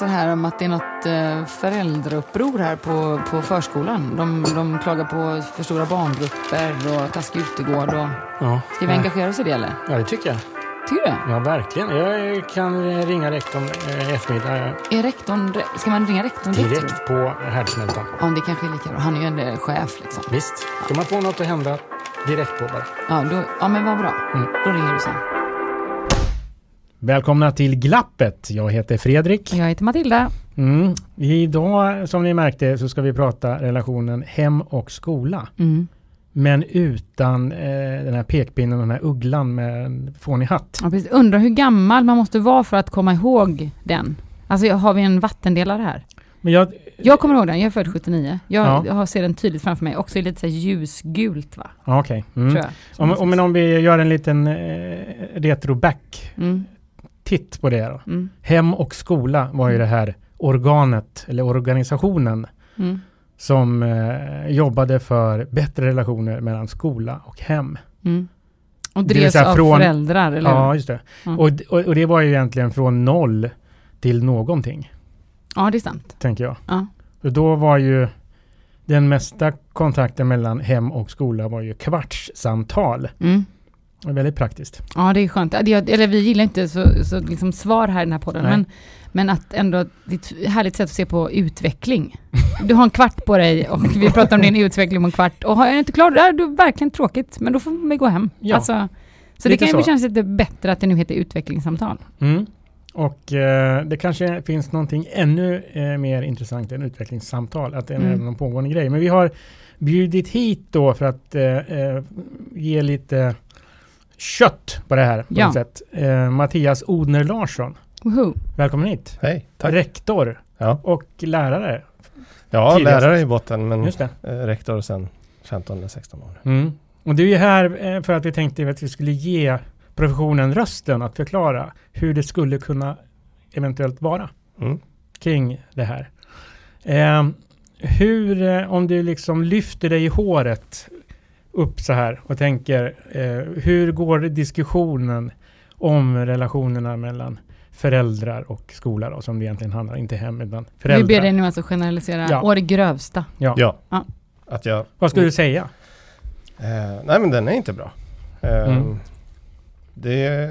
läser här om att det är något eh, föräldrauppror här på, på förskolan. De, de klagar på för stora barngrupper och taskig utegård. Och... Ja. Ska vi engagera oss i det eller? ja, det tycker jag. Tycker du? Ja, verkligen. Jag kan ringa rektorn eh, i eftermiddag Är rektorn, ska man ringa rektorn direkt? direkt på härdsmältan. Ja, det kanske är lika bra. Han är ju en chef liksom. Visst. Ska man få något att hända direkt på bara. Ja, då, ja men vad bra. Mm. Då ringer du sen. Välkomna till Glappet. Jag heter Fredrik. Jag heter Matilda. Mm. Idag, som ni märkte, så ska vi prata relationen hem och skola. Mm. Men utan eh, den här pekpinnen och den här ugglan med en fånig hatt. Ja, precis. Undrar hur gammal man måste vara för att komma ihåg den. Alltså har vi en vattendelare här? Men jag, Jag kommer ihåg den, jag är född 79. Jag Ja. har ser den tydligt framför mig. Också lite så ljusgult va? okej. Mm. Tror jag. Om, om, om vi gör en liten eh, retro-back Mm, titt på det då. mm, Hem och skola var ju det här organet eller organisationen mm, som eh, jobbade för bättre relationer mellan skola och hem. mm. Och drevs av från- föräldrar, eller Ja, just det. Mm. Och, och, och det var ju egentligen från noll till någonting, Ja, det är sant. tänker jag. Ja. För då var ju den mesta kontakten mellan hem och skola var ju kvartssamtal. Mm. Det var väldigt praktiskt. Ja, det är skönt. Eller vi gillar inte så, så liksom svar här i den här podden, Nej. men, men att ändå, det är ett härligt sätt att se på utveckling. Du har en kvart på dig och vi pratar om din utveckling om en kvart och har jag inte klar, då är det verkligen tråkigt, men då får vi gå hem. Ja, Alltså, så det kan ju så. kännas lite bättre att det nu heter utvecklingssamtal. Mm. Och eh, det kanske finns någonting ännu eh, mer intressant än utvecklingssamtal, att det är Mm. en pågående grej. Men vi har bjudit hit då för att eh, eh, ge lite kött på det här på Ja. sätt. Eh, Mattias Odner Larsson, Woho. välkommen hit. Hej, tack. Rektor Ja, och lärare. ja Tidigast. lärare i botten men Just det. eh, rektor sedan 15 eller 16 år. Mm. Och du är här eh, för att vi tänkte att vi skulle ge professionen rösten att förklara hur det skulle kunna eventuellt vara. Mm. kring det här. Eh, hur, eh, om du liksom lyfter dig i håret upp så här och tänker, eh, hur går diskussionen om relationerna mellan föräldrar och skola då, som det egentligen handlar, inte hem utan Vi föräldrar. ber dig nu alltså generalisera Ja. å det grövsta. ja. Ja. Ja. Att jag... Vad skulle du säga? Eh, nej men den är inte bra. Eh, Mm. det,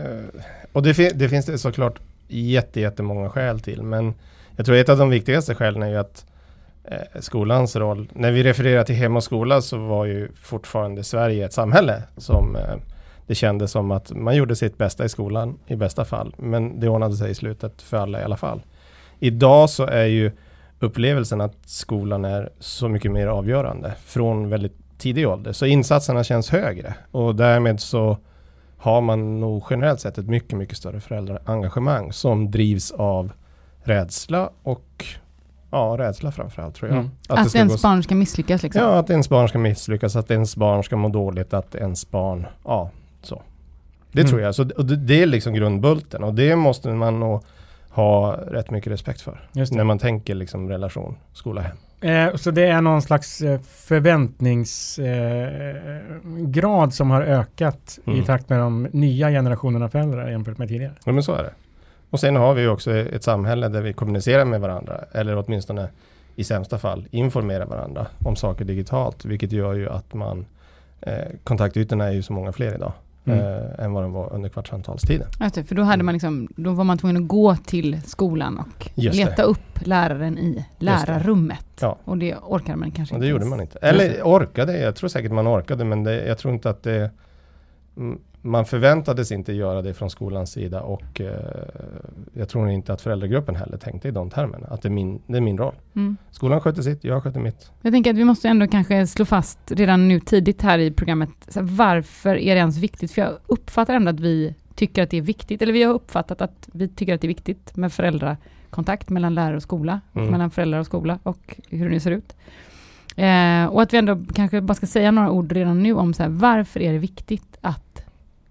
och det, fi- det finns det såklart jätte, jättemånga skäl till. Men jag tror ett av de viktigaste skälen är ju att Eh, skolans roll. När vi refererar till hem och skola så var ju fortfarande Sverige ett samhälle som eh, det kändes som att man gjorde sitt bästa i skolan i bästa fall. Men det ordnade sig i slutet för alla i alla fall. Idag så är ju upplevelsen att skolan är så mycket mer avgörande från väldigt tidig ålder. Så insatserna känns högre och därmed så har man nog generellt sett ett mycket, mycket större föräldraengagemang som drivs av rädsla och ja, rädsla framförallt tror jag. Mm. Att, ska ens barn ska misslyckas liksom. Ja, att ens barn ska misslyckas, att ens barn ska må dåligt, att ens barn, ja, så. Det Mm. tror jag. Så, och det, det är liksom grundbulten och det måste man nog ha rätt mycket respekt för. När man tänker liksom relation skola-hem. Eh, så det är någon slags eh, förväntningsgrad eh, grad som har ökat i Mm. takt med de nya generationerna föräldrar jämfört med tidigare. Ja, men så är det. Och sen har vi ju också ett samhälle där vi kommunicerar med varandra, eller åtminstone i sämsta fall informerar varandra om saker digitalt, vilket gör ju att man eh, kontaktytorna är ju så många fler idag Mm. eh, än vad de var under kvartssamtalstiden. Just det, för då, hade man liksom, då var man tvungen att gå till skolan och Just det. leta upp läraren i lärarrummet. Ja. Och det orkade man kanske Och inte. det gjorde ens. man inte. Eller orkade, jag tror säkert man orkade men det, jag tror inte att det mm, man förväntades inte göra det från skolans sida och eh, jag tror inte att föräldragruppen heller tänkte i de termerna. Att det är min, det är min roll. Mm. Skolan sköter sitt, jag sköter mitt. Jag tänker att vi måste ändå kanske slå fast redan nu tidigt här i programmet, här, varför är det ens viktigt? För jag uppfattar ändå att vi tycker att det är viktigt, eller vi har uppfattat att vi tycker att det är viktigt med föräldrakontakt mellan lärare och skola, Mm. mellan föräldrar och skola och hur det nu ser ut. Eh, och att vi ändå kanske bara ska säga några ord redan nu om så här, varför är det viktigt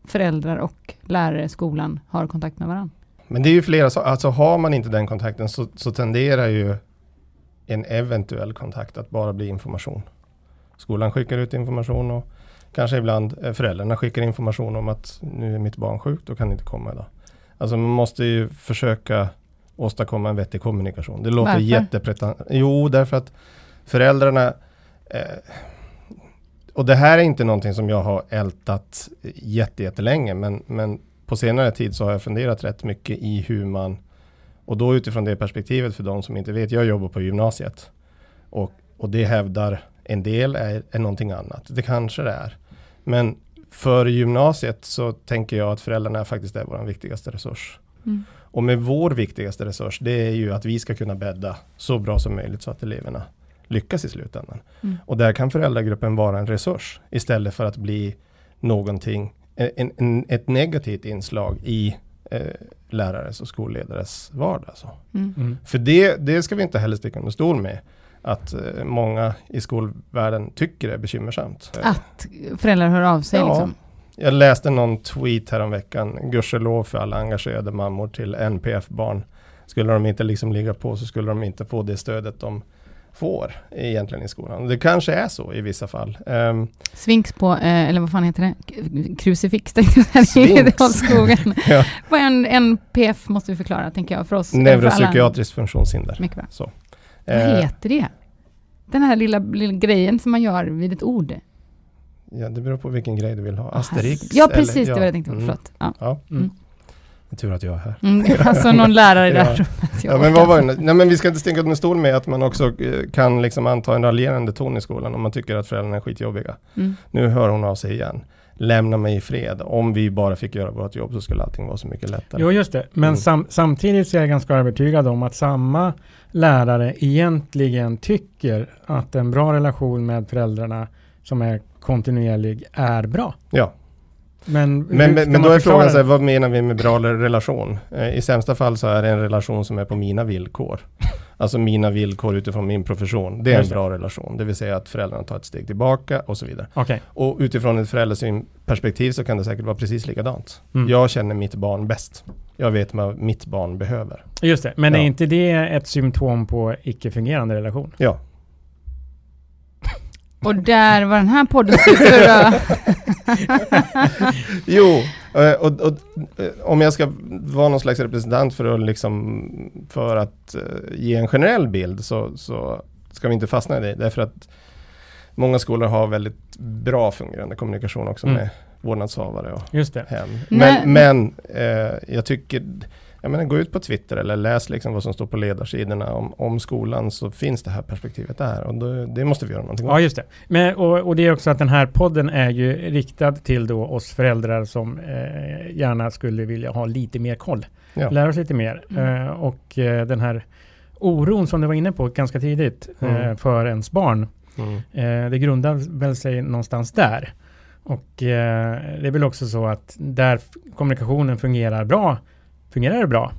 föräldrar och lärare i skolan har kontakt med varandra? men det är ju flera saker, alltså har man inte den kontakten så, så tenderar ju en eventuell kontakt att bara bli information. Skolan skickar ut information och kanske ibland eh, föräldrarna skickar information om att nu är mitt barn sjukt, då kan inte komma idag. Alltså man måste ju försöka åstadkomma en vettig kommunikation. Det låter Varför? jättepretentiöst. Jo, därför att föräldrarna eh, och det här är inte någonting som jag har ältat jätte, jättelänge, men, men på senare tid så har jag funderat rätt mycket i hur man, och då utifrån det perspektivet för de som inte vet, jag jobbar på gymnasiet. Och, och det hävdar en del är, är någonting annat. Det kanske det är. Men för gymnasiet så tänker jag att föräldrarna faktiskt är vår viktigaste resurs. Mm. Och med vår viktigaste resurs, det är ju att vi ska kunna bädda så bra som möjligt så att eleverna lyckas i slutändan. Mm. Och där kan föräldragruppen vara en resurs istället för att bli någonting, en, en, ett negativt inslag i eh, lärares och skolledares vardag. Så. Mm. Mm. För det, det ska vi inte heller sticka under stol med. Att eh, många i skolvärlden tycker det är bekymmersamt. Att föräldrar hör av sig Ja. liksom. Jag läste någon tweet häromveckan, gudskelov för alla engagerade mammor till NPF-barn. Skulle de inte liksom ligga på så skulle de inte få det stödet de får egentligen i skolan. Det kanske är så i vissa fall. Ehm, Svinks på, eh, eller vad fan heter det? Krucifix tänkte jag säga. Skogen. ja, Vad är en NPF måste vi förklara, tänker jag, för oss. alla. neuropsykiatriskt funktionshinder. Mycket bra. Så. Vad Eh, heter det? Den här lilla, lilla grejen som man gör vid ett ord. ja, det beror på vilken grej du vill ha. Asterix? Ja, precis. eller- det var det jag tänkte på. mm, Förlåt. Ja. Ja, Mm. Tur att jag är här. Mm, alltså någon lärare i det här Ja. rummet. Ja, men vad var det? Nej, men vi ska inte sticka under stol med att man också eh, kan liksom anta en raljerande ton i skolan om man tycker att föräldrarna är skitjobbiga. Mm. Nu hör hon av sig igen. Lämna mig i fred. Om vi bara fick göra vårt jobb så skulle allting vara så mycket lättare. Jo, just det. Men Mm. sam, samtidigt så är jag ganska övertygad om att samma lärare egentligen tycker att en bra relation med föräldrarna som är kontinuerlig är bra. Ja, Men, men, men, då är frågan så här, vad menar vi med bra relation? Eh, I sämsta fall så är det en relation som är på mina villkor. Alltså mina villkor utifrån min profession. Det är en bra relation. Det vill säga att föräldrarna tar ett steg tillbaka och så vidare. Okej. Och utifrån ett föräldrasynperspektiv så kan det säkert vara precis likadant. Mm. Jag känner mitt barn bäst. Jag vet vad mitt barn behöver. Just det. Men Ja. är inte det ett symptom på icke-fungerande relation? Ja, Och där var den här podden slut för idag. jo, eh, och, och, eh, om jag ska vara någon slags representant för att, liksom, för att eh, ge en generell bild så, så ska vi inte fastna i det. Därför att många skolor har väldigt bra fungerande kommunikation också Mm. med vårdnadshavare och Just det. hem. Men, men eh, jag tycker, jag menar, gå ut på Twitter eller läs liksom vad som står på ledarsidorna om, om skolan så finns det här perspektivet där och då, det måste vi göra någonting Ja, åt. just det. Men, och, och det är också att den här podden är ju riktad till då oss föräldrar som eh, gärna skulle vilja ha lite mer koll. Ja. Lära oss lite mer. Mm. Eh, och eh, den här oron som du var inne på ganska tidigt eh, Mm. för ens barn. Mm. Eh, det grundar väl sig någonstans där. Och eh, det är väl också så att där kommunikationen fungerar bra, fungerar det bra.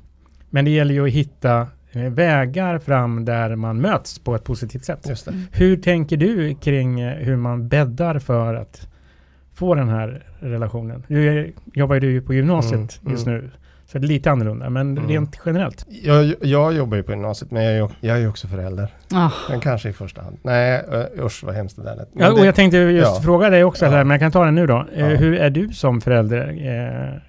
Men det gäller ju att hitta eh, vägar fram där man möts på ett positivt sätt. Just det. Hur tänker du kring eh, hur man bäddar för att få den här relationen? Nu är- jobbar ju du på gymnasiet Mm, just mm. nu, så det är lite annorlunda, men Mm. rent generellt. Jag, jag jobbar ju på gymnasiet men jag är ju, jag är ju också förälder. Ah, Men kanske i första hand. Nej, usch vad hemskt det där lät. Ja, och det- jag tänkte just ja. fråga dig också, Ja. här, men jag kan ta den nu då. Eh, Ja. Hur är du som förälder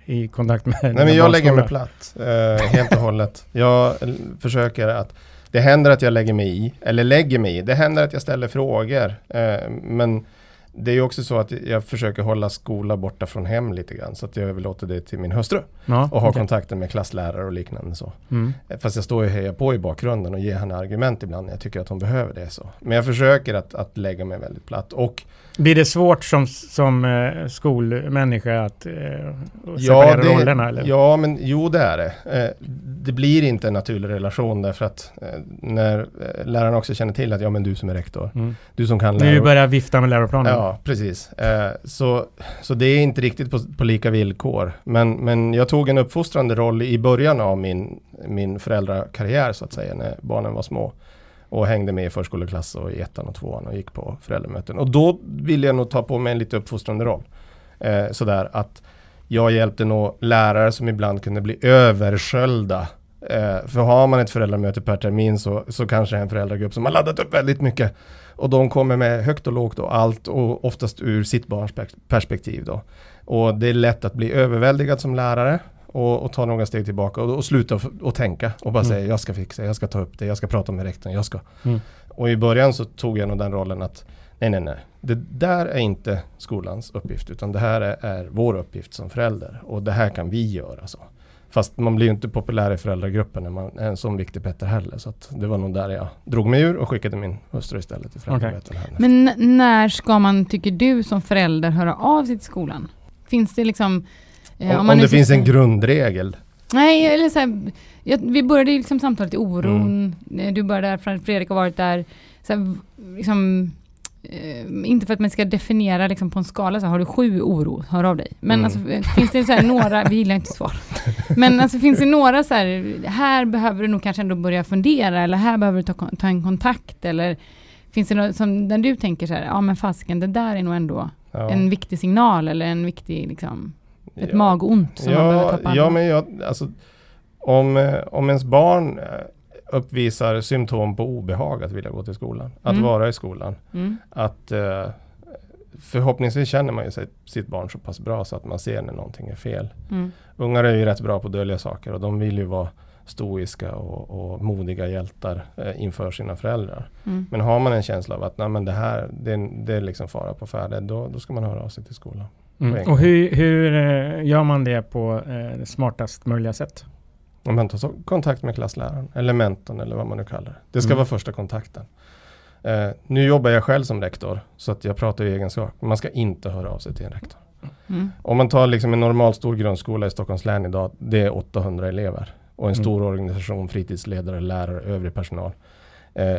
eh, i kontakt med Nej men jag lägger mig platt, eh, helt och hållet. Jag försöker att, det händer att jag lägger mig i, eller lägger mig i, det händer att jag ställer frågor. Eh, men det är ju också så att jag försöker hålla skola borta från hem lite grann, så att jag överlåter det till min hustru Ja, och ha okej. kontakten med klasslärare och liknande så. Mm. Eh, Fast jag står och hejar på i bakgrunden och ger henne argument ibland när jag tycker att hon behöver det så. Men jag försöker att, att lägga mig väldigt platt och Blir det svårt som, som eh, skolmänniska att eh, Ja, separera det, rollerna? Eller? ja, men jo det är det. Eh, det blir inte en naturlig relation därför att eh, när eh, lärarna också känner till att ja men du som är rektor, Mm. du som kan Nu lära börjar vifta med läroplanen. Ja, precis. Eh, så, så det är inte riktigt på, på lika villkor. Men, men jag tog en uppfostrande roll i början av min, min föräldrakarriär så att säga, när barnen var små. Och hängde med i förskoleklass och i ettan och tvåan och gick på föräldramöten. Och då ville jag nog ta på mig en lite uppfostrande roll. Eh, sådär att Jag hjälpte nog lärare som ibland kunde bli översköljda. Eh, för har man ett föräldramöte per termin så, så kanske det är en föräldragrupp som har laddat upp väldigt mycket. Och de kommer med högt och lågt och allt och oftast ur sitt barns perspektiv då. Och det är lätt att bli överväldigad som lärare och, och ta några steg tillbaka och, och sluta och tänka och bara mm. säga jag ska fixa, jag ska ta upp det, jag ska prata med rektorn, jag ska. Mm. Och i början så tog jag nog den rollen att nej, nej, nej, det där är inte skolans uppgift utan det här är, är vår uppgift som förälder och det här kan vi göra. Så. Fast man blir ju inte populär i föräldragruppen när man är en sån viktig Petter heller. Så det var nog där jag drog mig ur och skickade min hustru istället till. Okay. Men när ska man, tycker du, som förälder höra av sig till skolan? Finns det liksom... Eh, om, om det finns en grundregel? Nej, eller så här, jag, vi började liksom samtalet i oron. Mm. Du började där, Fredrik har varit där. Så här, liksom, eh, inte för att man ska definiera liksom på en skala, så har du sju oro, hör av dig. Men mm. alltså, finns det så här några, vi gillar inte svar. Men alltså finns det några så här, här behöver du nog kanske ändå börja fundera, eller här behöver du ta, ta en kontakt, eller finns det något som, där du tänker så här, ja men fasiken, det där är nog ändå ja. en viktig signal, eller en viktig liksom, ett ja. magont som ja, man behöver ta på Ja, men jag, alltså, om, eh, om ens barn eh, uppvisar symptom på obehag att vilja gå till skolan, att mm. vara i skolan, mm. att uh, förhoppningsvis känner man ju sig, sitt barn så pass bra så att man ser när någonting är fel. Mm. Ungar är ju rätt bra på att dölja saker och de vill ju vara stoiska och, och modiga hjältar eh, inför sina föräldrar. Mm. Men har man en känsla av att nej, men det här det, det är liksom fara på färde, då, då ska man höra av sig till skolan. Mm. Och hur, hur eh, gör man det på eh, smartast möjliga sätt? Om man tar kontakt med klassläraren eller mentorn eller vad man nu kallar det. Det ska mm. vara första kontakten. Eh, nu jobbar jag själv som rektor så att jag pratar i egen sak. Man ska inte höra av sig till en rektor. Mm. Om man tar liksom en normal stor grundskola i Stockholms län idag, det är 800 elever och en mm. stor organisation, fritidsledare, lärare, övrig personal. Eh,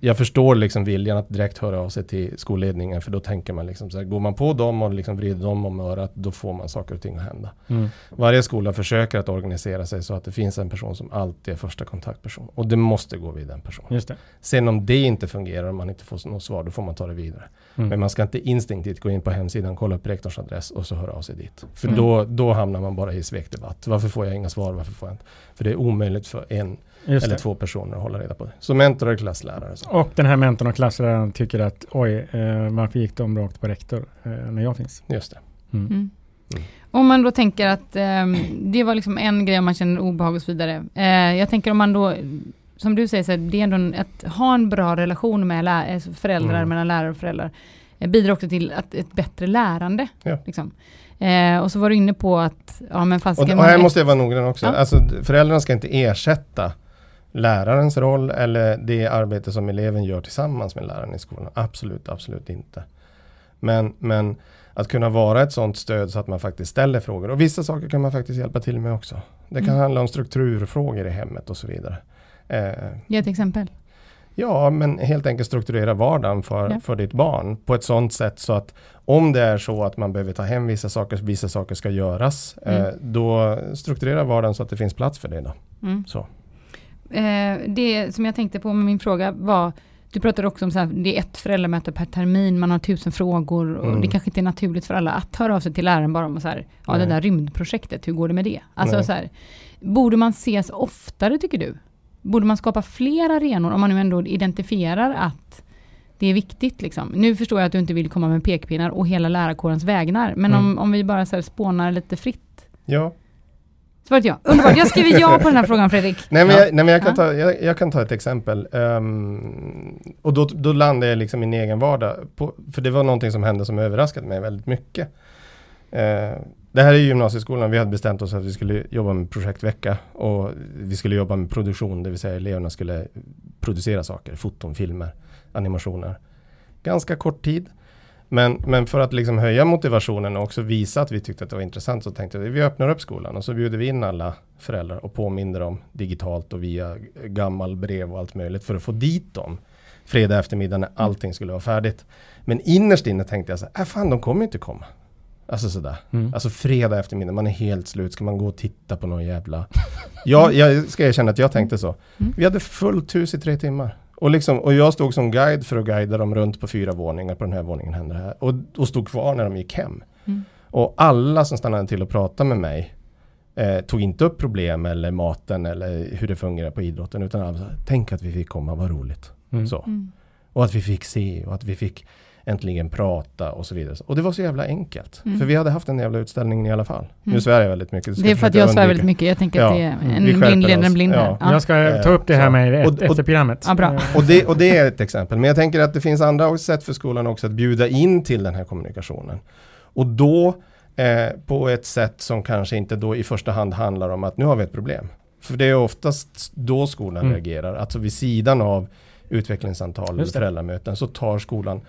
jag förstår liksom viljan att direkt höra av sig till skolledningen för då tänker man liksom så här, går man på dem och liksom vrider dem om örat då får man saker och ting att hända. Mm. Varje skola försöker att organisera sig så att det finns en person som alltid är första kontaktperson och det måste gå vid den personen. Sen om det inte fungerar och man inte får något svar då får man ta det vidare. Mm. Men man ska inte instinktivt gå in på hemsidan, kolla upp rektorns adress och så höra av sig dit. För mm. då, då hamnar man bara i svekdebatt. Varför får jag inga svar? Varför får jag inte? För det är omöjligt för en Just eller det. två personer att hålla reda på. Så mentor och klasslärare. Så. Och den här mentorn och klassläraren tycker att oj, eh, varför gick de rakt på rektor eh, när jag finns? Just det. Mm. Mm. Mm. Om man då tänker att eh, det var liksom en grej om man känner obehag och så vidare. Eh, jag tänker om man då, som du säger, så här, det är ändå en, att ha en bra relation med lä alltså föräldrar, mm. mellan lärare och föräldrar, eh, bidrar också till att ett bättre lärande. Ja. Liksom. Eh, och så var du inne på att, ja men fast... Och, och här måste jag vara noggrann också. Ja. Alltså, föräldrarna ska inte ersätta lärarens roll eller det arbete som eleven gör tillsammans med läraren i skolan. Absolut, absolut inte. Men, men att kunna vara ett sådant stöd så att man faktiskt ställer frågor. Och vissa saker kan man faktiskt hjälpa till med också. Det kan mm. handla om strukturfrågor i hemmet och så vidare. Eh, Ge ett exempel. Ja, men helt enkelt strukturera vardagen för, ja. för ditt barn på ett sådant sätt så att om det är så att man behöver ta hem vissa saker, vissa saker ska göras, mm. eh, då strukturera vardagen så att det finns plats för det. Då. Mm. Så. Eh, det som jag tänkte på med min fråga var, du pratade också om att det är ett föräldramöte per termin, man har tusen frågor och mm. det kanske inte är naturligt för alla att höra av sig till läraren bara om så här, ja det där rymdprojektet, hur går det med det? Alltså så här, borde man ses oftare tycker du? Borde man skapa fler arenor om man nu ändå identifierar att det är viktigt liksom. Nu förstår jag att du inte vill komma med pekpinnar och hela lärarkårens vägnar, men mm. om, om vi bara så här spånar lite fritt. Ja, Svaret ja. Underbart. Jag skriver ja på den här frågan Fredrik. Nej men, jag, nej, men jag, kan ta, jag, jag, kan ta ett exempel. Um, och då, då landar jag liksom i min egen vardag. På, för det var någonting som hände som överraskade mig väldigt mycket. Uh, det här är gymnasieskolan. Vi hade bestämt oss att vi skulle jobba med projektvecka. Och vi skulle jobba med produktion, det vill säga eleverna skulle producera saker. Foton, filmer, animationer. Ganska kort tid. Men, men för att liksom höja motivationen och också visa att vi tyckte att det var intressant så tänkte vi vi öppnar upp skolan och så bjuder vi in alla föräldrar och påminner dem digitalt och via gammal brev och allt möjligt för att få dit dem fredag eftermiddag när allting skulle vara färdigt. Men innerst inne tänkte jag så här, äh, fan de kommer inte komma. Alltså sådär. Mm. Alltså fredag eftermiddag, man är helt slut. Ska man gå och titta på någon jävla... ja, jag ska erkänna att jag tänkte så. Mm. Vi hade fullt hus i tre timmar. Och, liksom, och jag stod som guide för att guida dem runt på fyra våningar. På den här våningen hände det här. Och, och stod kvar när de gick hem. Mm. Och alla som stannade till och pratade med mig eh, tog inte upp problem eller maten eller hur det fungerar på idrotten utan alla sa, tänk att vi fick komma, vad roligt. Mm. Så. Mm. Och att vi fick se och att vi fick äntligen prata och så vidare. Och det var så jävla enkelt. Mm. För vi hade haft en jävla utställning i alla fall. Nu Mm. svär jag väldigt mycket. Det är för att jag svär väldigt mycket. Jag tänker Ja. att det är en blind leder en blind Ja. Ja. Jag ska ta upp det här med er Och- och- efter programmet. Ja, bra. Eh, Och det, och det är ett exempel. Men jag tänker att det finns andra sätt för skolan också att bjuda in till den här kommunikationen. Och då eh, på ett sätt som kanske inte då i första hand handlar om att nu har vi ett problem. För det är oftast då skolan Mm. reagerar. Alltså vid sidan av utvecklingssamtal eller det. föräldramöten så tar skolan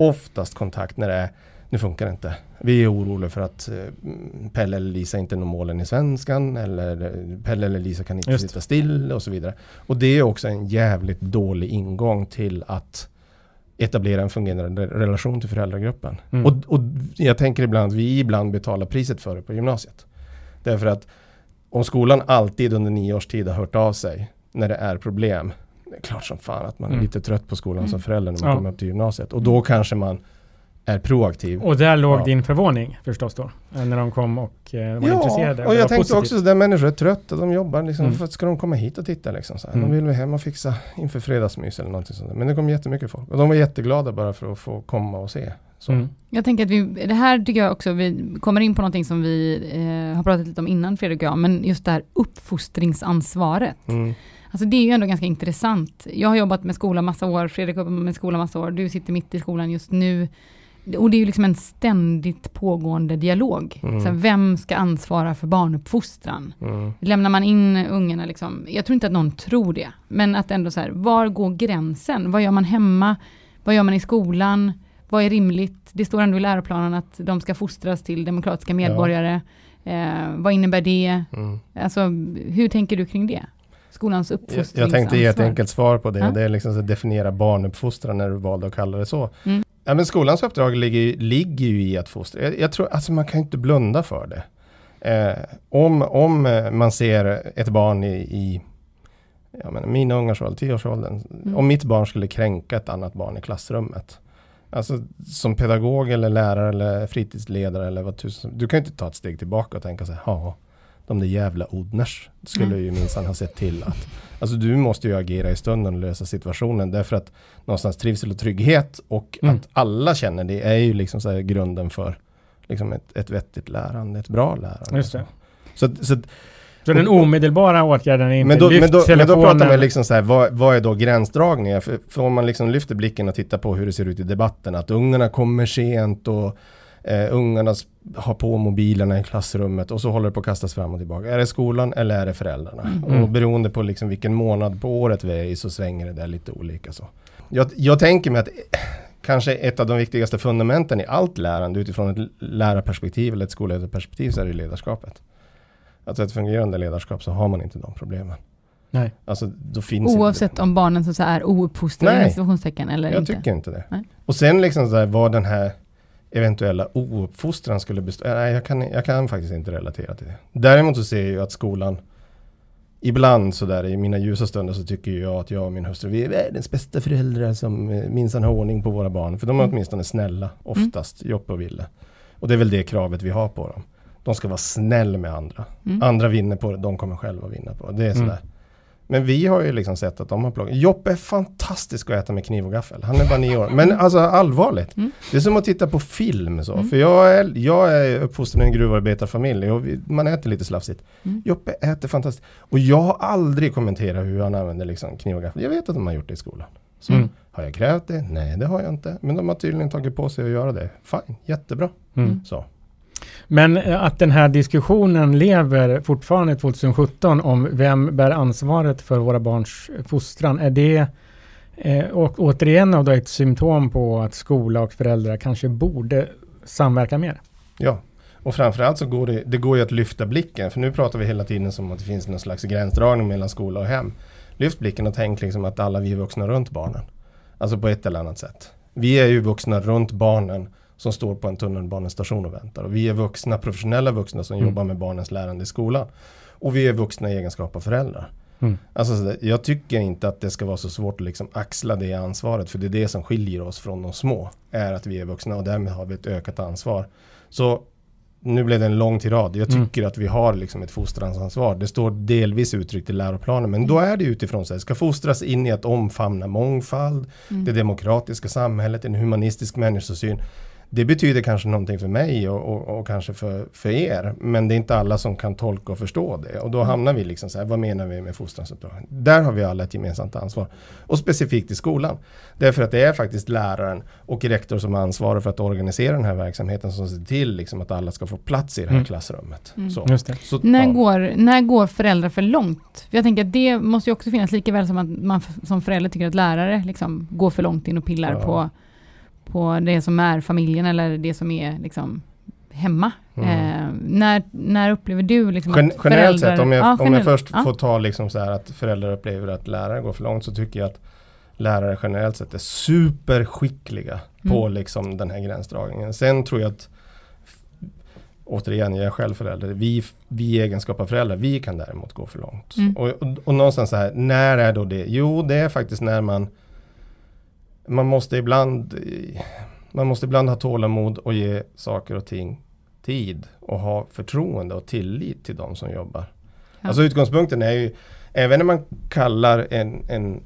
oftast kontakt när det är nu funkar det inte. Vi är oroliga för att eh, Pelle eller Lisa inte når målen i svenskan eller eh, Pelle eller Lisa kan inte Just. sitta still och så vidare. Och det är också en jävligt dålig ingång till att etablera en fungerande relation till föräldragruppen. Mm. Och, och jag tänker ibland att vi ibland betalar priset för det på gymnasiet. Därför att om skolan alltid under nio års tid har hört av sig när det är problem. Det är klart som fan att man är Mm. lite trött på skolan som Mm. förälder när man Ja. kommer upp till gymnasiet. Och då kanske man är proaktiv. Och där låg Ja. din förvåning förstås då? eh, När de kom och eh, var intresserade? och det jag tänkte positivt. också där människor är trötta, de jobbar liksom, Mm. för att ska de komma hit och titta liksom så här. Mm. De vill väl hem och fixa inför fredagsmys eller någonting sånt. Men det kom jättemycket folk och de var jätteglada bara för att få komma och se. Så. Mm. Jag tänker att vi, det här tycker jag också, vi kommer in på någonting som vi eh, har pratat lite om innan Fredrik och jag, men just det här uppfostringsansvaret. Mm. Alltså det är ju ändå ganska intressant. Jag har jobbat med skolan massa år, Fredrik har jobbat med skolan massa år, du sitter mitt i skolan just nu. Och det är ju liksom en ständigt pågående dialog. Mm. Så vem ska ansvara för barnuppfostran? Mm. Lämnar man in ungarna liksom, jag tror inte att någon tror det, men att ändå så här, var går gränsen? Vad gör man hemma? Vad gör man i skolan? Vad är rimligt? Det står ändå i läroplanen att de ska fostras till demokratiska medborgare. Eh, vad innebär det? Mm. Alltså, hur tänker du kring det? Skolans uppfostringsansvar. jag tänkte ge ett enkelt svar på det. Ja. Det är liksom att definiera barnuppfostran när du valde att kalla det så. Mm. Ja, men skolans uppdrag ligger, ligger ju i att fostra. Jag, jag tror, alltså man kan inte blunda för det. Eh, om, om eh, man ser ett barn i, i jag menar, mina ungars ålder, tioårsåldern. Mm. Om mitt barn skulle kränka ett annat barn i klassrummet. Alltså som pedagog eller lärare eller fritidsledare eller vad tusen. Du kan ju inte ta ett steg tillbaka och tänka så här, ja, de där jävla Odners skulle Mm. ju minsann ha sett till att. Alltså du måste ju agera i stunden och lösa situationen därför att någonstans trivsel och trygghet och Mm. att alla känner det är ju liksom så grunden för liksom ett, ett vettigt lärande, ett bra lärande. Just det. Så, så, Så den omedelbara åtgärden är inte men, då, lyft men, då, men då telefonen. pratar man liksom så här, vad, vad är då gränsdragningen? För, för om man liksom lyfter blicken och tittar på hur det ser ut i debatten, att ungarna kommer sent och eh, ungarna har på mobilerna i klassrummet och så håller det på att kastas fram och tillbaka. Är det skolan eller är det föräldrarna? Mm. Och beroende på liksom vilken månad på året vi är i så svänger det där lite olika. Så. Jag, jag tänker mig att kanske ett av de viktigaste fundamenten i allt lärande utifrån ett lärarperspektiv eller ett skolledarperspektiv så är det ledarskapet. Alltså ett fungerande ledarskap så har man inte de problemen. Nej. Alltså då finns Oavsett inte om barnen så är ouppfostrade Nej. i situationstecken eller. Jag inte. tycker inte det. Nej. Och sen liksom så här, vad den här eventuella ouppfostran skulle bestå Nej, jag kan, jag kan faktiskt inte relatera till det. Däremot så ser jag att skolan Ibland sådär i mina ljusa stunder så tycker jag att jag och min hustru vi är världens bästa föräldrar som eh, minsann har ordning på våra barn. För de är Mm. åtminstone snälla, oftast, Joppe och Ville. Och det är väl det kravet vi har på dem. De ska vara snäll med andra. Mm. Andra vinner på det, de kommer själva vinna på det. Det är Mm. Men vi har ju liksom sett att de har plockat. Joppe är fantastisk att äta med kniv och gaffel. Han är bara nio år. Men alltså allvarligt. Mm. Det är som att titta på film så. Mm. För jag är, jag är uppfostrad i en gruvarbetarfamilj och vi, man äter lite slafsigt. Mm. Joppe äter fantastiskt. Och jag har aldrig kommenterat hur han använder liksom kniv och gaffel. Jag vet att de har gjort det i skolan. Så Mm. Har jag krävt det? Nej, det har jag inte. Men de har tydligen tagit på sig att göra det. Fine, jättebra. Mm. Så. Men eh, att den här diskussionen lever fortfarande 2017 om vem bär ansvaret för våra barns fostran. Är det eh, och återigen då ett symptom på att skola och föräldrar kanske borde samverka mer? Ja, och framförallt så går det, det går ju att lyfta blicken. För nu pratar vi hela tiden som att det finns någon slags gränsdragning mellan skola och hem. Lyft blicken och tänk liksom att alla vi är vuxna runt barnen. Alltså på ett eller annat sätt. Vi är ju vuxna runt barnen som står på en tunnelbanestation och väntar. Och vi är vuxna, professionella vuxna som Mm. jobbar med barnens lärande i skolan. Och vi är vuxna i egenskap av föräldrar. Mm. Alltså, jag tycker inte att det ska vara så svårt att liksom axla det ansvaret. För det är det som skiljer oss från de små. Är att vi är vuxna och därmed har vi ett ökat ansvar. Så nu blev det en lång tirad. Jag Mm. tycker att vi har liksom ett fostransansvar. Det står delvis uttryckt i läroplanen, men då är det utifrån sig. Ska fostras in i att omfamna mångfald, Mm. det demokratiska samhället, en humanistisk människosyn. Det betyder kanske någonting för mig och, och, och kanske för, för er, men det är inte alla som kan tolka och förstå det. Och då hamnar vi liksom så här, vad menar vi med fostransuppdrag? Där har vi alla ett gemensamt ansvar. Och specifikt i skolan. Därför att det är faktiskt läraren och rektor som ansvarar för att organisera den här verksamheten som ser till liksom att alla ska få plats i det här Mm. klassrummet. Mm. Så. Just det. Så, När, ja. går, när går föräldrar för långt? För jag tänker att det måste ju också finnas lika väl som att man som förälder tycker att lärare liksom går för långt in och pillar Ja. på, på det som är familjen eller det som är liksom hemma. Mm. Eh, när, när upplever du liksom Gen att generellt föräldrar- sett, om jag, Ja, om jag generellt. först Ja. får ta liksom så här att föräldrar upplever att lärare går för långt så tycker jag att lärare generellt sett är superskickliga på Mm. liksom den här gränsdragningen. Sen tror jag att Återigen, jag är själv förälder. Vi, vi i egenskap av föräldrar, vi kan däremot gå för långt. Mm. Och, och, och någonstans så här, när är då det? Jo, det är faktiskt när man Man måste ibland Man måste ibland ha tålamod och ge saker och ting tid och ha förtroende och tillit till de som jobbar. Ja. Alltså utgångspunkten är ju, även när man kallar en, en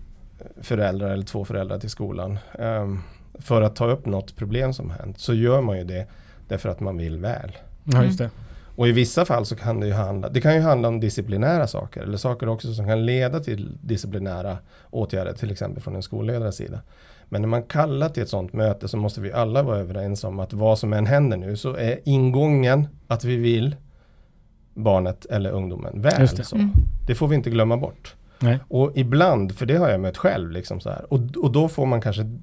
förälder eller två föräldrar till skolan ehm, för att ta upp något problem som hänt så gör man ju det därför att man vill väl. Ja, just det. Och i vissa fall så kan det ju handla, det kan ju handla om disciplinära saker eller saker också som kan leda till disciplinära åtgärder, till exempel från en skolledares sida. Men när man kallar till ett sådant möte så måste vi alla vara överens om att vad som än händer nu så är ingången att vi vill barnet eller ungdomen väl. Det. Så. Mm. det får vi inte glömma bort. Nej. Och ibland, för det har jag mött själv, liksom så här, och, och då får man kanske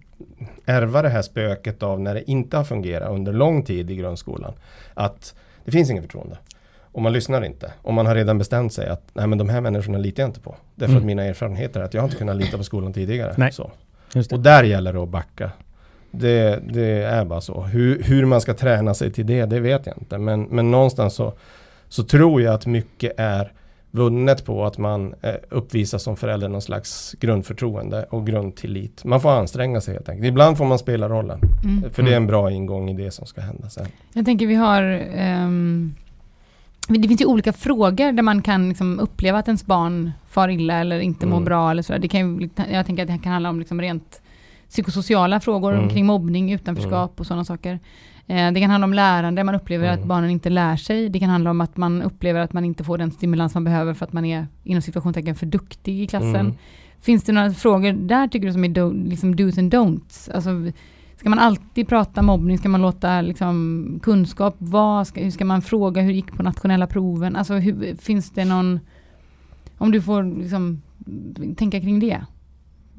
ärva det här spöket av när det inte har fungerat under lång tid i grundskolan. Att det finns ingen förtroende. Och man lyssnar inte. Och man har redan bestämt sig att nej men de här människorna litar jag inte på. Därför Mm. att mina erfarenheter är att jag inte kunnat lita på skolan tidigare. Nej. Så. Och där gäller det att backa. Det, det är bara så. Hur, hur man ska träna sig till det, det vet jag inte. Men, men någonstans så, så tror jag att mycket är vunnet på att man eh, uppvisar som förälder någon slags grundförtroende och grundtillit. Man får anstränga sig helt enkelt. Ibland får man spela rollen. Mm. För det är en bra ingång i det som ska hända sen. Jag tänker vi har ehm, det finns ju olika frågor där man kan liksom uppleva att ens barn far illa eller inte mår Mm. bra eller så. Det kan, ju- jag tänker att det kan handla om liksom rent psykosociala frågor Mm. kring mobbning, utanförskap och sådana saker. Eh, det kan handla om lärande, man upplever Mm. att barnen inte lär sig. Det kan handla om att man upplever att man inte får den stimulans man behöver för att man är inom situationstecken för duktig i klassen. Mm. Finns det några frågor där tycker du som är do, liksom do's and don'ts? Alltså, ska man alltid prata mobbning? Ska man låta liksom, kunskap vara? Ska, hur ska man fråga hur det gick på nationella proven? Alltså, hur, finns det någon... Om du får liksom, tänka kring det.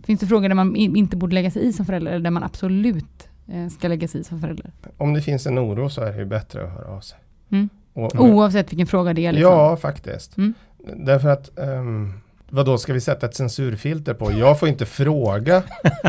Finns det frågor där man inte borde lägga sig i som förälder eller där man absolut eh, ska lägga sig i som förälder? Om det finns en oro så är det bättre att höra av sig. Mm. Och, Oavsett vilken fråga det är. Liksom. Ja, faktiskt. Mm. Därför att um, vad då ska vi sätta ett censurfilter på? Jag får inte fråga.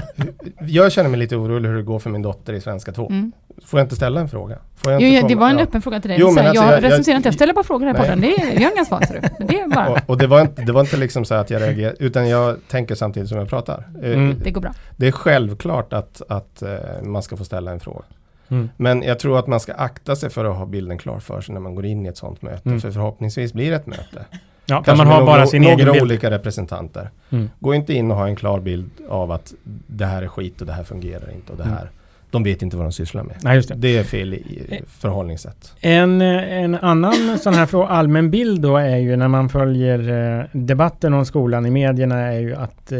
jag känner mig lite orolig hur det går för min dotter i Svenska 2. Mm. Får jag inte ställa en fråga? Får jag Jo, inte ja, det var en ja. öppen fråga till dig. Jo, men alltså, jag, jag- recenserar inte, jag ställer bara frågor här på podden. Det är, jag har inga svar. Det är bara, Och, och det, var inte, det var inte liksom så att jag reagerade, utan jag tänker samtidigt som jag pratar. Eh, Mm. det går bra. Det är självklart att, att eh, man ska få ställa en fråga. Mm. Men jag tror att man ska akta sig för att ha bilden klar för sig när man går in i ett sånt möte. Mm. För förhoppningsvis blir det ett möte. Ja, kan Kanske man har bara några, sin några egen bild. olika representanter. Mm. Gå inte in och ha en klar bild av att det här är skit och det här fungerar inte och det Mm. här. De vet inte vad de sysslar med. Nej, det. Det är fel i i förhållningssätt. En, eh, en annan sån här allmän bild då är ju när man följer eh, debatten om skolan i medierna är ju att eh,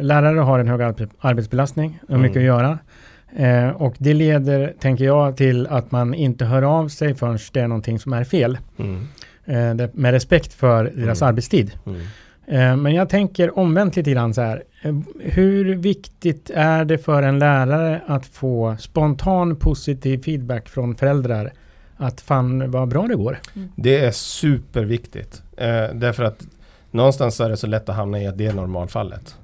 lärare har en hög arbe- arbetsbelastning och mycket Mm. att göra. Eh, och det leder, tänker jag, till att man inte hör av sig förrän det är någonting som är fel. Mm. Eh, med respekt för deras Mm. arbetstid. Mm. Eh, Men jag tänker omvänt lite grann så här. Eh, Hur viktigt är det för en lärare att få spontan positiv feedback från föräldrar? Att fan vad bra det går. Det är superviktigt. Eh, därför att någonstans är det så lätt att hamna i att det är normalfallet.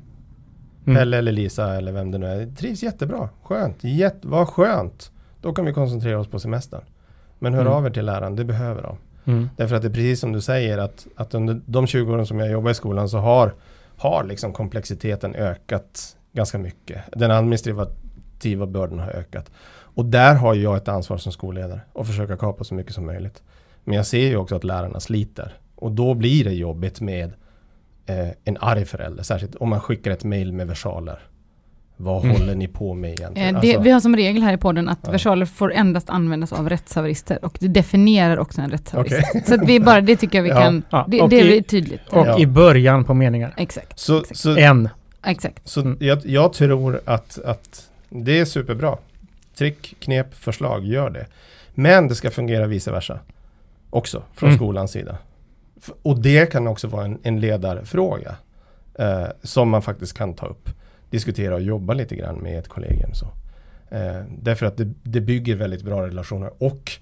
Mm. Pelle eller Lisa eller vem det nu är. Trivs jättebra. Skönt. Jätte, vad skönt. Då kan vi koncentrera oss på semestern. Men hör Mm. av er till läraren. Det behöver de. Mm. Därför att det är precis som du säger att, att under de 20 åren som jag jobbar i skolan så har, har liksom komplexiteten ökat ganska mycket. Den administrativa bördan har ökat. Och där har jag ett ansvar som skolledare att försöka kapa så mycket som möjligt. Men jag ser ju också att lärarna sliter. Och då blir det jobbigt med eh, en arg förälder. Särskilt om man skickar ett mail med versaler. Vad Mm. håller ni på med egentligen? Eh, det, Alltså, vi har som regel här i podden att Ja. versaler får endast användas av rättshaverister och det definierar också en rättshaverist. Okej. Så att vi bara, det tycker jag vi Ja. kan, Ja, det, det i- är tydligt. Och Ja. i början på meningar. Exakt, så, exakt. så, En. exakt. så Mm. jag, jag tror att, att det är superbra. Trick, knep, förslag, gör det. Men det ska fungera vice versa. Också från Mm. skolans sida. Och det kan också vara en, en ledarfråga. Eh, som man faktiskt kan ta upp. Diskutera och jobba lite grann med ett kollegium. Så. Eh, därför att det, det bygger väldigt bra relationer. Och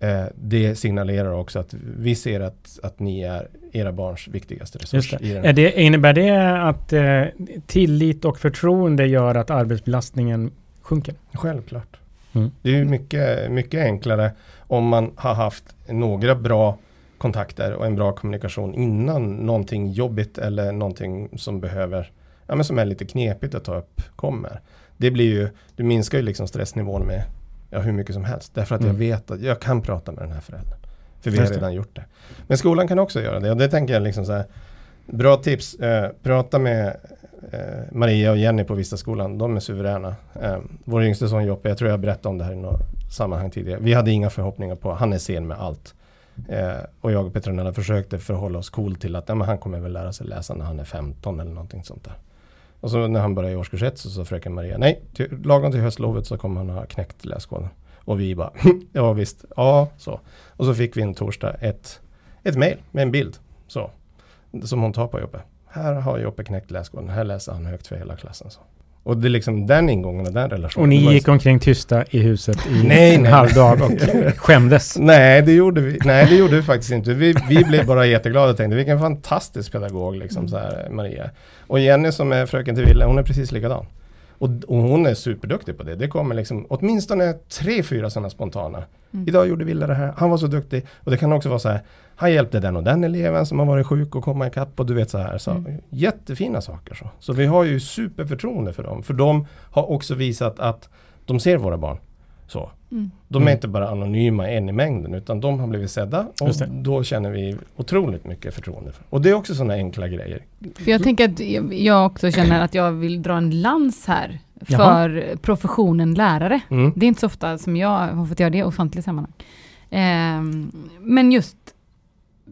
eh, det signalerar också att vi ser att, att ni är era barns viktigaste resurs. Just I det, innebär det att eh, tillit och förtroende gör att arbetsbelastningen sjunker? Självklart. Mm. Det är mycket, mycket enklare om man har haft några bra kontakter och en bra kommunikation innan någonting jobbigt eller någonting som behöver, ja men som är lite knepigt att ta upp kommer. Det blir ju, du minskar ju liksom stressnivån med ja, hur mycket som helst. Därför att jag Mm. vet att jag kan prata med den här föräldern. För vi har redan gjort det. Men skolan kan också göra det och det tänker jag liksom så här. Bra tips, eh, prata med eh, Maria och Jenny på Vistaskolan. De är suveräna. Eh, vår yngste son Joppe, jag tror jag berättade om det här i något sammanhang tidigare. Vi hade inga förhoppningar på, han är sen med allt. Eh, och jag och Petronella försökte förhålla oss cool till att ja, men han kommer väl lära sig läsa när han är 15 eller någonting sånt där. Och så när han började i årskurs 1 så sa fröken Maria, nej, till, lagom till höstlovet så kommer han ha knäckt läskoden. Och vi bara, hm, ja visst, ja så. Och så fick vi en torsdag ett, ett mejl med en bild. Så. Som hon tar på Joppe. Här har Joppe knäckt läskoden, här läser han högt för hela klassen. Så. Och det är liksom den ingången och den relationen. Och ni gick omkring tysta i huset i Nej, en nej. halv dag och skämdes. Nej, det gjorde vi. Nej, det gjorde vi faktiskt inte. Vi, vi blev bara jätteglada och tänkte vilken fantastisk pedagog liksom så här, Maria. Och Jenny som är fröken till Ville, hon är precis likadan. Och, och hon är superduktig på det. Det kommer liksom åtminstone tre, fyra sådana spontana. Mm. Idag gjorde Ville det här, han var så duktig. Och det kan också vara så här, han hjälpte den och den eleven som har varit sjuk och komma ikapp och du vet så här. Så, Mm. Jättefina saker så. Så vi har ju superförtroende för dem. För de har också visat att de ser våra barn. Så. Mm. De är Mm. inte bara anonyma en i mängden utan de har blivit sedda och då känner vi otroligt mycket förtroende. För. Och det är också sådana enkla grejer. För jag tänker att jag- också känner att jag vill dra en lans här Jaha. för professionen lärare. Mm. Det är inte så ofta som jag har fått göra det i offentliga sammanhang. Ehm, men just,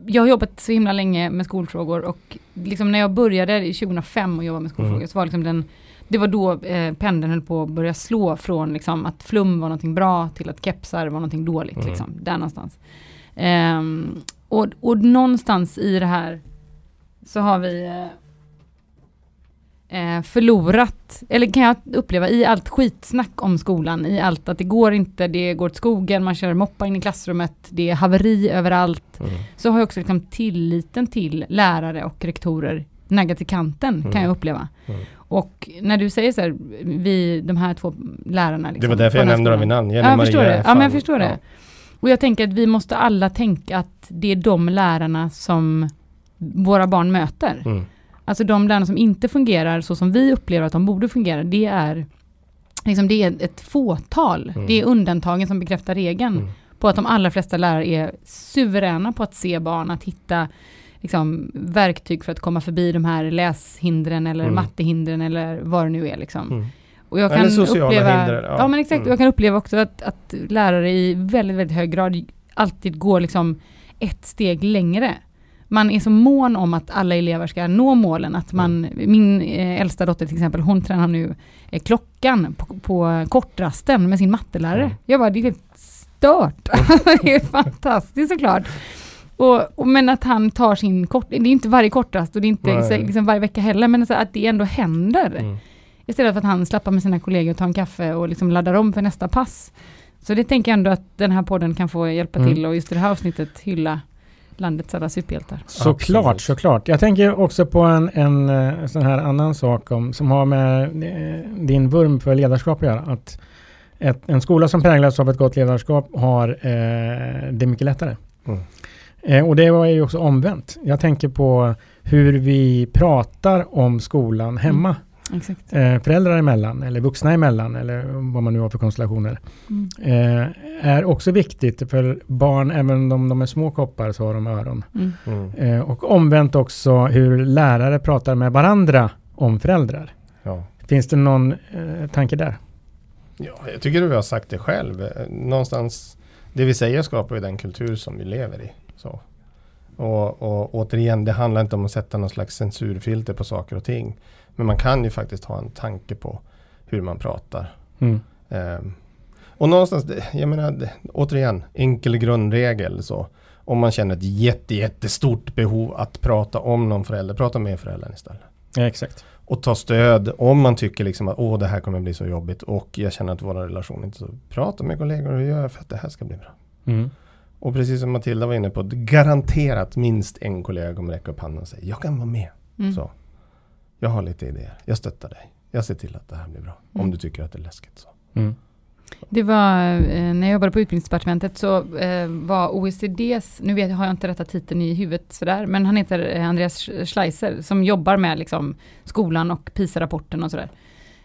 jag har jobbat så himla länge med skolfrågor och liksom när jag började i 2005 och jobba med skolfrågor Mm. så var liksom den, det var då eh, pendeln höll på att börja slå från liksom att flum var någonting bra till att kepsar var någonting dåligt. Mm. Liksom, där någonstans. Ehm, och, och någonstans i det här så har vi eh, eh, förlorat, eller kan jag uppleva i allt skitsnack om skolan, i allt att det går inte, det går åt skogen, man kör moppa in i klassrummet, det är haveri överallt, Mm. så har jag också liksom tilliten till lärare och rektorer naggat i kanten, Mm. kan jag uppleva. Mm. Och när du säger så här, vi, de här två lärarna. Det Liksom, var därför jag nämnde dem vid namn. Ja, jag förstår det. Ja, men jag förstår det. Och jag tänker att vi måste alla tänka att det är de lärarna som våra barn möter. Mm. Alltså de lärarna som inte fungerar så som vi upplever att de borde fungera, det är, liksom det är ett fåtal. Mm. Det är undantagen som bekräftar regeln Mm. på att de allra flesta lärare är suveräna på att se barn, att hitta liksom, verktyg för att komma förbi de här läshindren eller Mm. mattehindren eller vad det nu är. Liksom. Mm. Och jag Eller kan sociala uppleva, hinder, ja. ja. men exakt, Mm. jag kan uppleva också att, att lärare i väldigt, väldigt hög grad alltid går liksom ett steg längre. Man är så mån om att alla elever ska nå målen, att man, min eh, äldsta dotter till exempel, hon tränar nu eh, klockan på, på kortrasten med sin mattelärare. Mm. Jag bara, det är helt stört. det är fantastiskt såklart. Och, och, men att han tar sin kort, det är inte varje kortrast och det är inte Nej. liksom varje vecka heller, men så att det ändå händer. Mm. Istället för att han slappar med sina kollegor och tar en kaffe och liksom laddar om för nästa pass. Så det tänker jag ändå att den här podden kan få hjälpa Mm. till och just det här avsnittet hylla landets alla superhjältar. Såklart, Absolut. såklart. Jag tänker också på en, en eh, sån här annan sak om, som har med eh, din vurm för ledarskap att göra. Att ett, en skola som präglas av ett gott ledarskap har eh, det mycket lättare. Mm. Eh, och det var ju också omvänt. Jag tänker på hur vi pratar om skolan hemma. Exakt. eh, föräldrar emellan eller vuxna emellan eller vad man nu har för konstellationer. Mm. Eh, är också viktigt för barn, även om de är små koppar så har de öron. Mm. Mm. Eh, och omvänt också hur lärare pratar med varandra om föräldrar. Ja. Finns det någon eh, tanke där? ja, jag tycker du har sagt det själv. Eh, Någonstans, det vi säger skapar ju den kultur som vi lever i. Så. Och, och återigen, det handlar inte om att sätta någon slags censurfilter på saker och ting. Men man kan ju faktiskt ha en tanke på hur man pratar. Mm. Ehm, och någonstans, jag menar, återigen, enkel grundregel så. Om man känner ett jätte, jättestort behov att prata om någon förälder, prata med föräldern istället. Ja, exakt. Och ta stöd om man tycker liksom att åh det här kommer bli så jobbigt och jag känner att vår relation inte så. Prata med kollegor och gör för att det här ska bli bra. Mm. Och precis som Matilda var inne på, garanterat minst en kollega kommer räcka upp handen och säga jag kan vara med. Mm. Så. Jag har lite idéer, jag stöttar dig. Jag ser till att det här blir bra. Mm. Om du tycker att det är läskigt. Så. Mm. Det var, eh, när jag jobbade på utbildningsdepartementet så eh, var OECDs, nu vet, har jag inte rätta titeln i huvudet sådär, men han heter eh, Andreas Schleiser som jobbar med liksom, skolan och PISA-rapporten och sådär.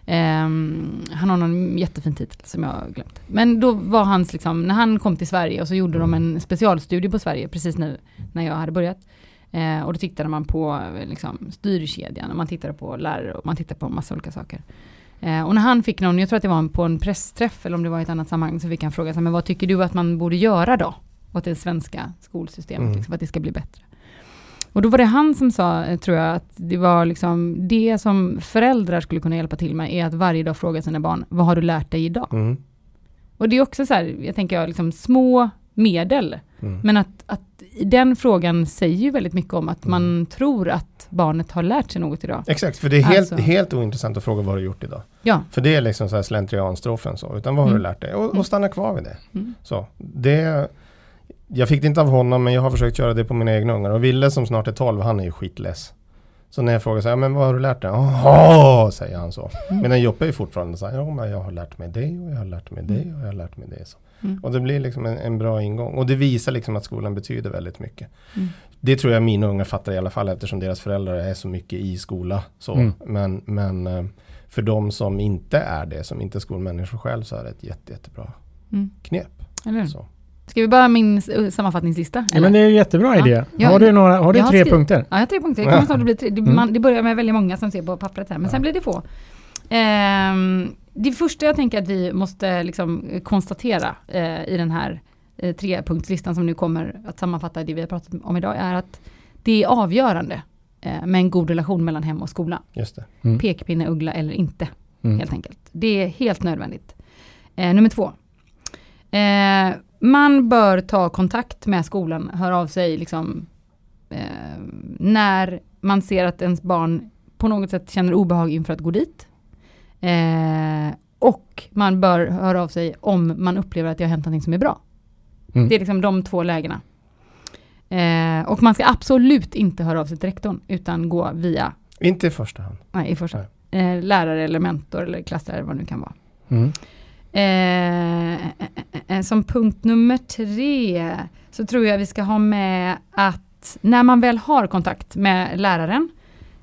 Ehm, han har någon jättefin titel som jag har glömt. Men då var hans, liksom, när han kom till Sverige och så gjorde de en specialstudie på Sverige precis nu när jag hade börjat. Eh, och då tittade man på eh, liksom, styrkedjan och man tittade på lärare och man tittade på massa olika saker. Eh, och när han fick någon, jag tror att det var på en pressträff eller om det var i ett annat sammanhang, så fick han fråga men vad tycker du att man borde göra då? Åt det svenska skolsystemet, Mm. liksom, för att det ska bli bättre. Och då var det han som sa, eh, tror jag, att det var liksom det som föräldrar skulle kunna hjälpa till med, är att varje dag fråga sina barn, vad har du lärt dig idag? Mm. Och det är också så här, jag tänker jag, liksom små medel, Mm. men att, att den frågan säger ju väldigt mycket om att man Mm. tror att barnet har lärt sig något idag. Exakt, för det är helt, Alltså. helt ointressant att fråga vad du har gjort idag. Ja. För det är liksom så här slentrianstrofen så, utan vad har Mm. du lärt dig? Och, Mm. och stanna kvar vid det. Mm. Så, det. Jag fick det inte av honom, men jag har försökt göra det på mina egna ungar. Och Ville som snart är 12, han är ju skitless. Så när jag frågar så här, men vad har du lärt dig? Jaha, säger han så. Mm. Medan Joppe är fortfarande så här, ja men jag har lärt mig det och jag har lärt mig det och jag har lärt mig det. Så. Mm. Och det blir liksom en, en bra ingång. Och det visar liksom att skolan betyder väldigt mycket. Mm. Det tror jag mina ungar fattar i alla fall eftersom deras föräldrar är så mycket i skola. Så. Mm. Men, men eh, för de som inte är det, som inte är skolmänniskor själv, så är det ett jätte, jättebra Mm. knep. Eller? Så. Ska vi börja min s- sammanfattningslista? Ja, men det är en jättebra Ja. idé. Ja, har du, några, har du har tre skrivit- punkter? Ja, jag har tre punkter. Det, kommer snart att bli tre. Det, Mm. man, det börjar med väldigt många som ser på pappret här, men Ja. sen blir det få. Ehm, det första jag tänker att vi måste liksom eh, konstatera eh, i den här eh, trepunktslistan som nu kommer att sammanfatta det vi har pratat om idag är att det är avgörande eh, med en god relation mellan hem och skola. Just det. Mm. Pekpinne, uggla eller inte, Mm. helt enkelt. Det är helt nödvändigt. Eh, nummer två. Man bör ta kontakt med skolan, höra av sig liksom, eh, när man ser att ens barn på något sätt känner obehag inför att gå dit. Eh, och man bör höra av sig om man upplever att det har hänt någonting som är bra. Mm. Det är liksom de två lägena. Eh, och man ska absolut inte höra av sig till rektorn, utan gå via, Inte i första hand. nej i första, eh, lärare eller mentor eller klasslärare, vad det nu kan vara. Mm. Eh, eh, eh, eh, som punkt nummer tre så tror jag vi ska ha med att när man väl har kontakt med läraren,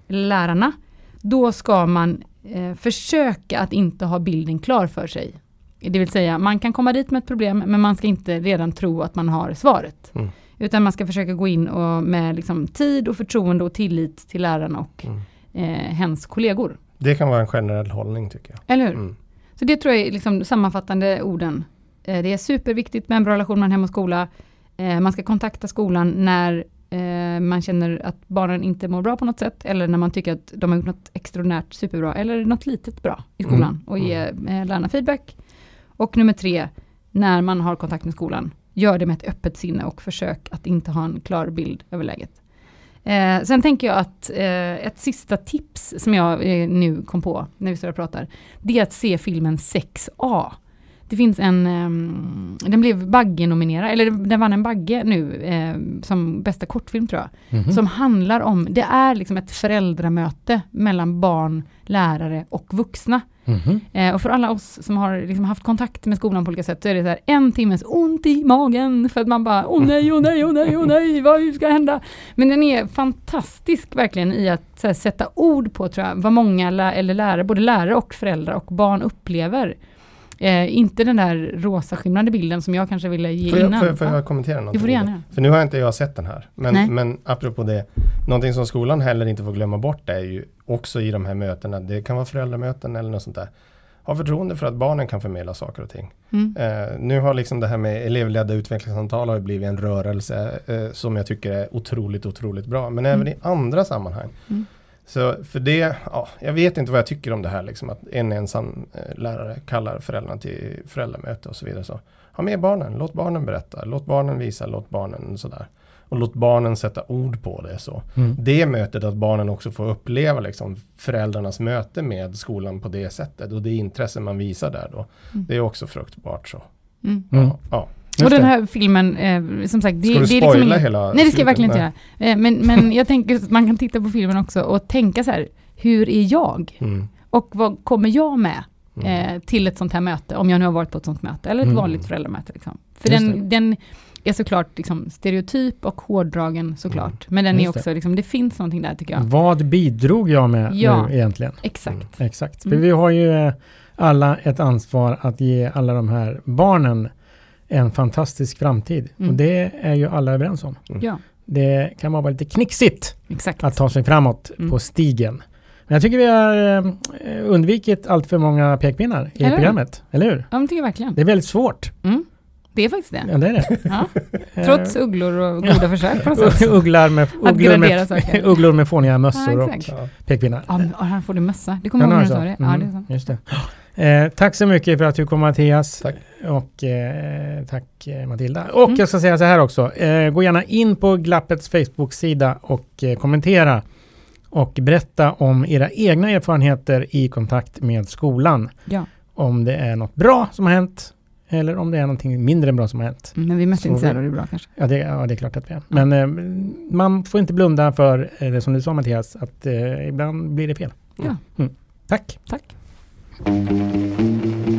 lärarna, då ska man eh, försöka att inte ha bilden klar för sig. Det vill säga, man kan komma dit med ett problem, men man ska inte redan tro att man har svaret. Mm. Utan man ska försöka gå in och med liksom tid och förtroende och tillit till lärarna och Mm. eh, hens kollegor. Det kan vara en generell hållning tycker jag. Eller hur? Mm. Så det tror jag är liksom sammanfattande orden. Eh, Det är superviktigt med en bra relation mellan hem och skola. Eh, Man ska kontakta skolan när eh, man känner att barnen inte mår bra på något sätt eller när man tycker att de har gjort något extraordinärt superbra eller något litet bra i skolan Mm. och ge eh, lärarna feedback. Och nummer tre, när man har kontakt med skolan, gör det med ett öppet sinne och försök att inte ha en klar bild över läget. Eh, sen tänker jag att eh, ett sista tips som jag eh, nu kom på när vi står och pratar, det är att se filmen 6A det finns en, um, den blev Bagge-nominerad, eller den vann en Bagge nu eh, som bästa kortfilm tror jag. Mhm. Som handlar om, det är liksom ett föräldramöte mellan barn, lärare och vuxna. Mhm. Eh, och för alla oss som har liksom haft kontakt med skolan på olika sätt så är det så här en timmes ont i magen för att man bara åh nej, åh nej, åh nej, åh nej, vad ska hända? Men den är fantastisk verkligen i att här, sätta ord på tror jag, vad många lä eller lärare, både lärare och föräldrar och barn upplever. Eh, inte den där rosaskimrande bilden som jag kanske ville ge Får jag, innan. får, jag- får Ja, jag kommentera det någonting? får du gärna. För nu har inte jag sett den här. Nej. Men, men apropå det, någonting som skolan heller inte får glömma bort är ju också i de här mötena, det kan vara föräldramöten eller något sånt där. Ha förtroende för att barnen kan förmedla saker och ting. Mm. Eh, nu har liksom det här med elevledda utvecklingssamtal har blivit en rörelse eh, som jag tycker är otroligt, otroligt bra. Men även i andra sammanhang. Mm. Så för det, ja, jag vet inte vad jag tycker om det här liksom att en ensam eh, lärare kallar föräldrarna till föräldramöte och så vidare. Så ha med barnen, låt barnen berätta, låt barnen visa, låt barnen sådär. Och låt barnen sätta ord på det så. Mm. Det mötet att barnen också får uppleva liksom föräldrarnas möte med skolan på det sättet och det intresse man visar där då. Mm. Det är också fruktbart så. Mm. Mm. Ja, Och den det. här filmen, eh, som sagt, det, Ska du det är liksom ingen, hela Nej det ska jag verkligen inte göra. Eh, Men, men jag tänker att man kan titta på filmen också och tänka så här, hur är jag? Mm. Och vad kommer jag med Mm. eh, till ett sånt här möte, om jag nu har varit på ett sånt möte, eller ett Mm. vanligt föräldramöte. Liksom. För Just den, den är såklart liksom, stereotyp och hårdragen såklart, Mm. men den är Just det. också, liksom, det finns någonting där tycker jag. Vad bidrog jag med Ja. nu egentligen? Exakt. Exakt, för Mm. vi har ju eh, alla ett ansvar att ge alla de här barnen en fantastisk framtid. Mm. Och det är ju alla överens om. Ja, Det kan vara lite knixigt exakt. att ta sig framåt Mm. på stigen. Men jag tycker vi har eh, undvikit allt för många pekpinnar i Eller hur? programmet. Eller hur? Ja, men tycker jag verkligen. Det är väldigt svårt. Mm. Det är faktiskt det. Ja, det är det. Ja. Eh, Trots ugglor och goda försök på något sätt. Ugglar med, ugglor med, ugglor med fåniga mössor Ja, och pekpinnar. Ja, men, han får det mössa. Det kommer Ja, jag ihåg är när det du sa det. Ja, Mm, det är så. Just det. Eh, tack så mycket för att du kom Mattias. Tack. Och eh, tack eh, Matilda. Och Mm. jag ska säga så här också. Eh, gå gärna in på Glappets Facebook-sida och eh, kommentera. Och berätta om era egna erfarenheter i kontakt med skolan. Ja, Om det är något bra som har hänt. Eller om det är någonting mindre bra som har hänt. mm, men vi är mest Så intresserade vi- av det bra kanske. Ja det, ja, det är klart att vi är. Men eh, man får inte blunda för eh, det som du sa Mattias, att eh, ibland blir det fel. Ja. Mm. Tack! Thank you.